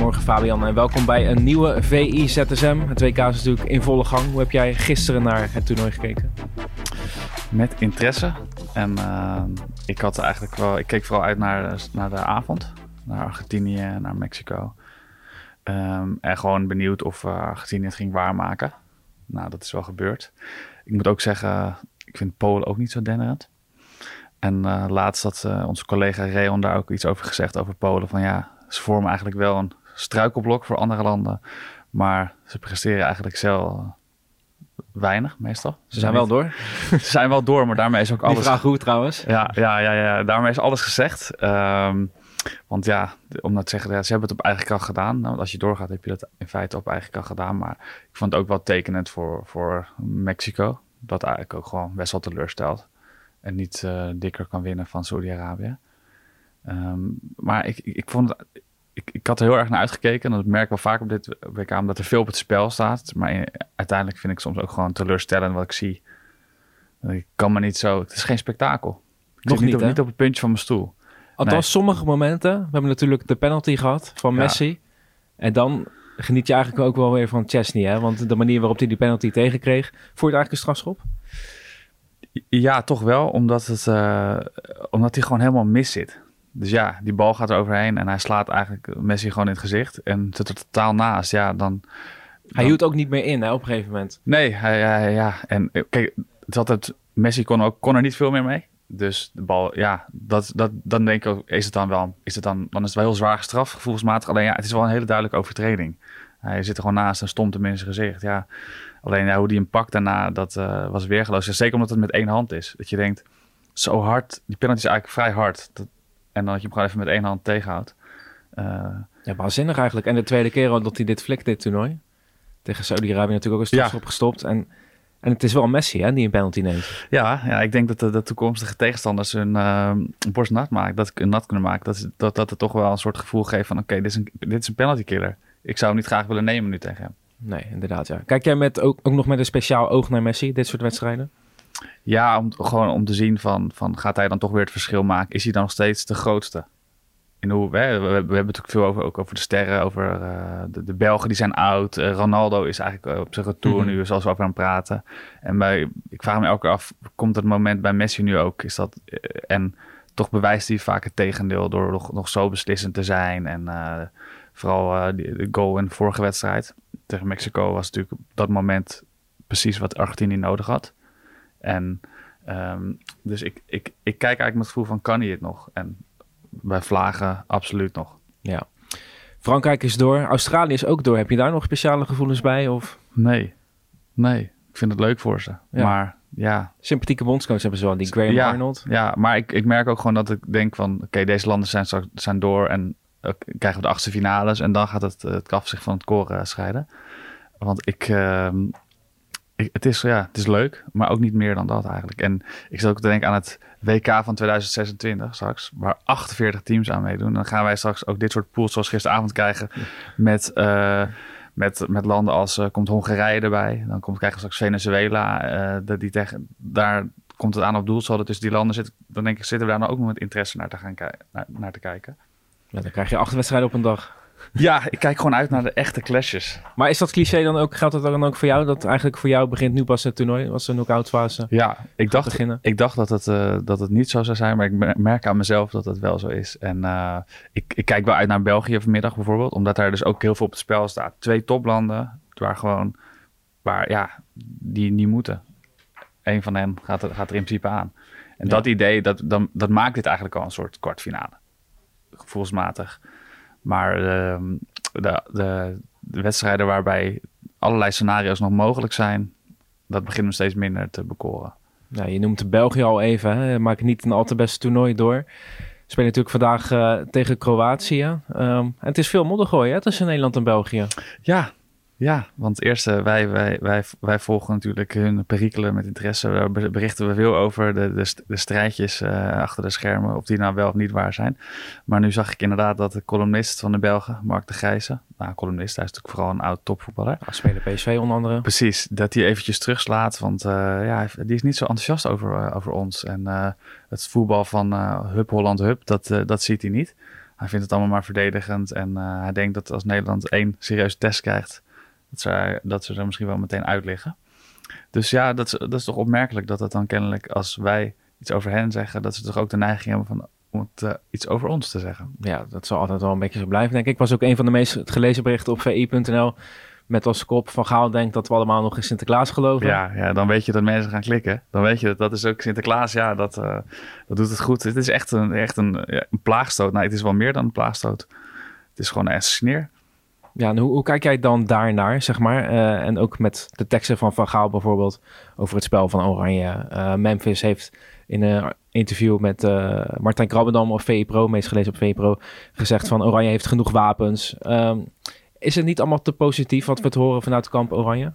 Goedemorgen Fabian en welkom bij een nieuwe VI ZSM. Het WK is natuurlijk in volle gang. Hoe heb jij gisteren naar het toernooi gekeken? Met interesse. En uh, ik had eigenlijk wel, ik keek vooral uit naar, naar de avond. Naar Argentinië, naar Mexico. Um, en gewoon benieuwd of uh, Argentinië het ging waarmaken. Nou, dat is wel gebeurd. Ik moet ook zeggen, ik vind Polen ook niet zo denderend. En uh, laatst had onze collega Reon daar ook iets over gezegd over Polen. Van ja, ze vormen eigenlijk wel een struikelblok voor andere landen. Maar ze presteren eigenlijk zelf weinig meestal. Ze zijn wel door. Ze zijn wel door, maar daarmee is ook alles... Die vraag goed trouwens. Ja, ja, ja, ja, daarmee is alles gezegd. Um, want ja, om dat te zeggen, ja, ze hebben het op eigen kracht gedaan. Nou, als je doorgaat, heb je dat in feite op eigen kracht gedaan. Maar ik vond het ook wel tekenend voor, voor Mexico. Dat eigenlijk ook gewoon best wel teleurstelt. En niet uh, dikker kan winnen van Saudi-Arabië. Um, maar ik, ik, ik, vond het, ik, ik had er heel erg naar uitgekeken. En dat merk ik wel vaak op dit WK, omdat er veel op het spel staat. Maar uiteindelijk vind ik soms ook gewoon teleurstellend wat ik zie. Ik kan me niet zo... Het is geen spektakel. Ik Nog niet, op, hè? niet op het puntje van mijn stoel. Althans, Nee. sommige momenten. We hebben natuurlijk de penalty gehad van Ja. Messi. En dan geniet je eigenlijk ook wel weer van Chesney. Hè? Want de manier waarop hij die penalty tegenkreeg. Vond je het eigenlijk een strafschop? Ja, toch wel. Omdat, het, eh, omdat hij gewoon helemaal mis zit. Dus ja, die bal gaat er overheen en hij slaat eigenlijk Messi gewoon in het gezicht. En zit er totaal naast. Ja, dan... Hij hield ook niet meer in hè, op een gegeven moment. Nee, hij, hij- ja. En eh, kijk, het altijd... Messi kon, ook, kon er niet veel meer mee. Dus de bal, ja, dat, dat, dan denk ik ook, is het dan wel, is het dan, dan is het wel heel zwaar gestraft, gevoelsmatig. Alleen ja, het is wel een hele duidelijke overtreding. Hij zit er gewoon naast en stomt hem in zijn gezicht. Ja, alleen ja, hoe die hem pakt daarna, dat eh, was weergeloos. Zeker omdat het met één hand is. Dat je denkt, zo hard, die penalty is eigenlijk vrij hard. Dat, en dan dat je hem gewoon even met één hand tegenhoudt. Eh, Ja, waanzinnig eigenlijk. En de tweede keer al dat hij dit flikt, dit toernooi. Tegen Saudi-Arabië natuurlijk ook een strafschop gestopt. En, en het is wel Messi hè, die een penalty neemt. Ja, ja, ik denk dat de, de toekomstige tegenstanders hun eh, borst nat maken, dat nat kunnen maken. Dat, dat, dat het toch wel een soort gevoel geeft van oké, dit, is een, dit is een penalty killer. Ik zou hem niet graag willen nemen nu tegen hem. Nee, inderdaad ja. Kijk jij met, ook, ook nog met een speciaal oog naar Messi, dit soort wedstrijden? Ja, om, gewoon om te zien van, van gaat hij dan toch weer het verschil maken? Is hij dan nog steeds de grootste? In hoe, we, we, we hebben het natuurlijk veel over, ook over de sterren, over eh, de, de Belgen die zijn oud. Eh, Ronaldo is eigenlijk op zijn retour Mhm. nu, zoals we over het praten. En bij, ik vraag me elke keer af, komt het moment bij Messi nu ook? Is dat, eh, en toch bewijst hij vaak het tegendeel door nog, nog zo beslissend te zijn. En eh, vooral eh, de goal in de vorige wedstrijd tegen Mexico was natuurlijk op dat moment precies wat Argentinië nodig had. En ehm, dus ik, ik, ik kijk eigenlijk met het gevoel van, kan hij het nog? En bij Vlagen absoluut nog. Ja. Frankrijk is door, Australië is ook door. Heb je daar nog speciale gevoelens bij? Of Nee, nee. Ik vind het leuk voor ze. Ja. Maar ja, sympathieke bondscoach hebben ze wel, die Graham Ja. Arnold. ja maar ik, ik merk ook gewoon dat ik denk van... Oké, deze landen zijn, straks- zijn door en eh, krijgen we de achtste finales. En dan gaat het, het kaf zich van het koren scheiden. Want ik, ehm, ik... Het is, ja, het is leuk, maar ook niet meer dan dat eigenlijk. En ik zat ook te denken aan het WK van 2026 straks, waar 48 teams aan meedoen. Dan gaan wij straks ook dit soort pools zoals gisteravond krijgen met, eh, met, met landen als eh, komt Hongarije erbij. Dan komt, krijgen we straks Venezuela. dat die tegen, daar komt het aan op doelsaldo tussen die landen. Zit, dan denk ik, zitten we daar nou ook nog met interesse naar te, gaan naar, naar te kijken. Ja, dan krijg je acht wedstrijden op een dag. Ja, ik kijk gewoon uit naar de echte clashes. Maar is dat cliché dan ook, geldt dat dan ook voor jou? Dat eigenlijk voor jou begint nu pas het toernooi, was de knock-out fase. Ja, ik dacht, beginnen. ik dacht dat, het, eh, dat het niet zo zou zijn, maar ik mer- merk aan mezelf dat het wel zo is. En eh, ik, ik kijk wel uit naar België vanmiddag bijvoorbeeld, omdat daar dus ook heel veel op het spel staat. Twee toplanden, waar gewoon, waar ja, die niet moeten. Eén van hen gaat er, gaat er in principe aan. En Ja. dat idee, dat, dan, dat maakt dit eigenlijk al een soort kwartfinale. Gevoelsmatig. Maar ehm, de, de, de wedstrijden waarbij allerlei scenario's nog mogelijk zijn, dat begint me steeds minder te bekoren. Ja, je noemt de België al even, hè? maakt niet een al te beste toernooi door. Spelen natuurlijk vandaag eh, tegen Kroatië. Ehm, en het is veel moddergooi hè, tussen Nederland en België. Ja, ja want eerst, eh, wij, wij, wij, wij volgen natuurlijk hun perikelen met interesse. Daar be- berichten we veel over de, de, de strijdjes eh, achter de schermen, of die nou wel of niet waar zijn. Maar nu zag ik inderdaad dat de columnist van de Belgen, Mark de Grijze, nou columnist, hij is natuurlijk vooral een oud topvoetballer. Nou, spelen PSV onder andere. Precies, dat hij eventjes terugslaat, want eh, ja, die is niet zo enthousiast over, over ons. En het voetbal van Hup Holland Hup, dat, dat ziet hij niet. hij vindt het allemaal maar verdedigend. En hij denkt dat als Nederland één serieuze test krijgt, dat ze, dat ze er misschien wel meteen uit liggen. Dus ja, dat is, dat is toch opmerkelijk dat het dan kennelijk als wij iets over hen zeggen, dat ze toch ook de neiging hebben van om het, uh, iets over ons te zeggen. Ja, dat zal altijd wel een beetje zo blijven, denk ik. was ook een van de meest gelezen berichten op vi.nl met als kop van Gaal denkt dat we allemaal nog in Sinterklaas geloven. Ja, ja, dan weet je dat mensen gaan klikken. Dan weet je dat dat is ook Sinterklaas. Ja, dat, uh, dat doet het goed. Het is echt een, echt een, ja, een plaagstoot. Nou, het is wel meer dan een plaagstoot. Het is gewoon een sneer. Ja, hoe, kijk jij dan daarnaar, zeg maar? Uh, en ook met de teksten van Van Gaal bijvoorbeeld over het spel van Oranje. Uh, Memphis heeft in een interview met uh, Martijn Krabbendam of VE Pro, meest gelezen op VE Pro, gezegd van Oranje heeft genoeg wapens. Um, is het niet allemaal te positief wat we te horen vanuit kamp Oranje?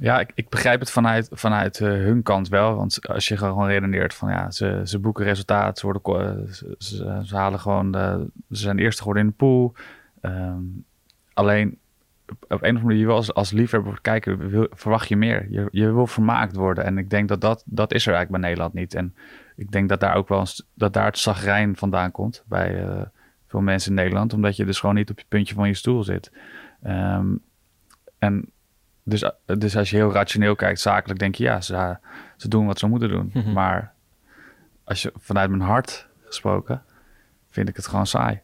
Ja, ik, ik begrijp het vanuit, vanuit hun kant wel. Want als je gewoon redeneert van ja, ze, ze boeken resultaat, ze, worden, ze, halen gewoon, de, ze zijn eerste geworden in de pool. Um, alleen op een of andere manier, als, als liefhebber kijken, wil, verwacht je meer. Je, je wil vermaakt worden. En ik denk dat, dat dat is er eigenlijk bij Nederland niet. En ik denk dat daar ook wel eens, dat daar het zagrijn vandaan komt bij uh, veel mensen in Nederland. Omdat je dus gewoon niet op je puntje van je stoel zit. Um, en dus, dus als je heel rationeel kijkt, zakelijk, denk je ja, ze, ze doen wat ze moeten doen. Mm -hmm. Maar als je vanuit mijn hart gesproken, vind ik het gewoon saai.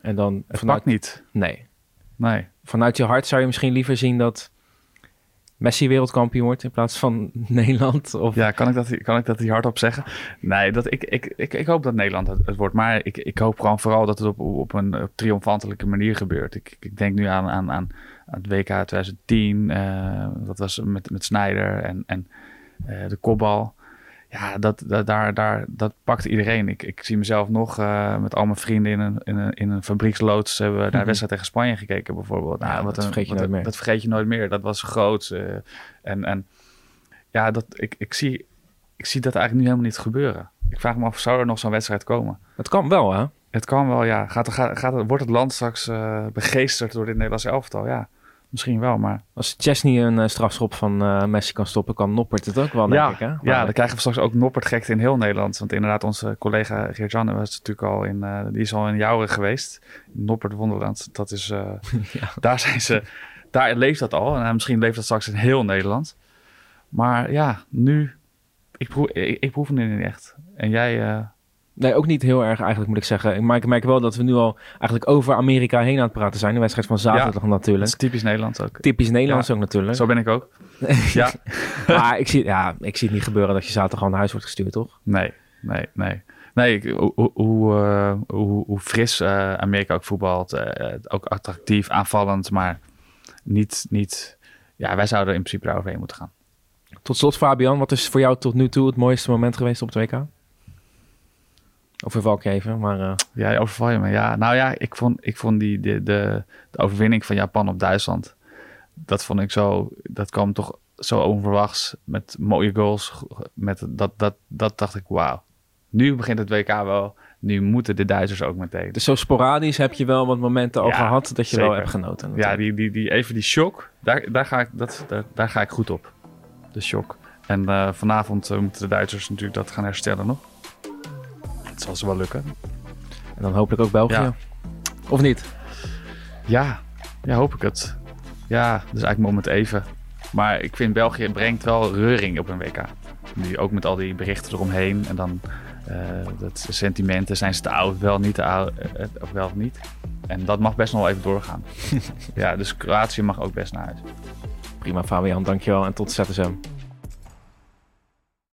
En dan het vanuit... niet. Nee. Nee. Vanuit je hart zou je misschien liever zien dat Messi wereldkampioen wordt in plaats van Nederland? Of... Ja, kan ik dat, kan ik dat hier hardop zeggen? Nee, dat, ik, ik, ik, ik hoop dat Nederland het, het wordt. Maar ik, ik hoop gewoon vooral dat het op, op een op triomfantelijke manier gebeurt. Ik, ik denk nu aan, aan, aan het WK 2010. Uh, dat was met, met Snyder en, en uh, de kopbal. Ja, dat, dat, daar, daar, dat pakt iedereen. Ik, ik zie mezelf nog uh, met al mijn vrienden in een, in een, in een fabrieksloods... hebben we naar de wedstrijd tegen Spanje gekeken bijvoorbeeld. Nou, ja, wat dat een, vergeet je wat, nooit meer. Dat vergeet je nooit meer. Dat was groot. Uh, en, en ja, dat, ik, ik, zie, ik zie dat eigenlijk nu helemaal niet gebeuren. Ik vraag me af, zou er nog zo'n wedstrijd komen? Het kan wel, hè? Het kan wel, ja. Gaat, gaat, gaat, wordt het land straks uh, begeesterd door dit Nederlandse elftal? Ja. Misschien wel, maar... Als Chesney een uh, strafschop van uh, Messi kan stoppen, kan Noppert het ook wel, denk ja, ik. Hè? Maar ja, dan krijgen we straks ook Noppert gekte in heel Nederland. Want inderdaad, onze collega Geert-Jan was natuurlijk al in... Uh, die is al in Jouwen geweest. Noppert Wonderland, dat is... ja. Daar zijn ze... Daar leeft dat al. En misschien leeft dat straks in heel Nederland. Maar ja, nu... Ik proef, ik, ik proef het niet echt. En jij... Nee, ook niet heel erg eigenlijk moet ik zeggen. Maar ik merk wel dat we nu al eigenlijk over Amerika heen aan het praten zijn. De wedstrijd van zaterdag ja, natuurlijk. Dat is typisch Nederlands ook. Typisch Nederlands ja, ook natuurlijk. Zo ben ik ook. ja. maar ik zie, ja, ik zie het niet gebeuren dat je zaterdag gewoon naar huis wordt gestuurd, toch? Nee, nee, nee. Nee, ik, hoe, hoe, uh, hoe, hoe, fris uh, Amerika ook voetbalt. Uh, ook attractief, aanvallend, maar niet, niet... Ja, wij zouden in principe daar overheen moeten gaan. Tot slot, Fabian, wat is voor jou tot nu toe het mooiste moment geweest op het WK? Overval ik even, maar... Uh... Ja, overval je me. Ja, nou ja, ik vond, ik vond die, de, de, de overwinning van Japan op Duitsland... dat vond ik zo... Dat kwam toch zo onverwachts met mooie goals. Met dat, dat, dat dacht ik, wauw. Nu begint het WK wel. Nu moeten de Duitsers ook meteen. Dus zo sporadisch heb je wel wat momenten al ja, gehad dat je zeker. wel hebt genoten. Natuurlijk. Ja, die, die, die, even die shock, daar, daar, ga ik, dat, daar, daar ga ik goed op. De shock. En uh, vanavond uh, moeten de Duitsers natuurlijk dat gaan herstellen nog. Het zal ze wel lukken. En dan hopelijk ook België. Ja. Of niet? Ja, ja, hoop ik het. Ja, dat is eigenlijk moment even. Maar ik vind België brengt wel reuring op een WK. Nu ook met al die berichten eromheen. En dan uh, dat sentimenten. Zijn ze te oud? Wel niet te oud? Uh, of wel of niet? En dat mag best nog wel even doorgaan. ja, dus Kroatië mag ook best naar huis. Prima Fabian, dankjewel en tot ZSM.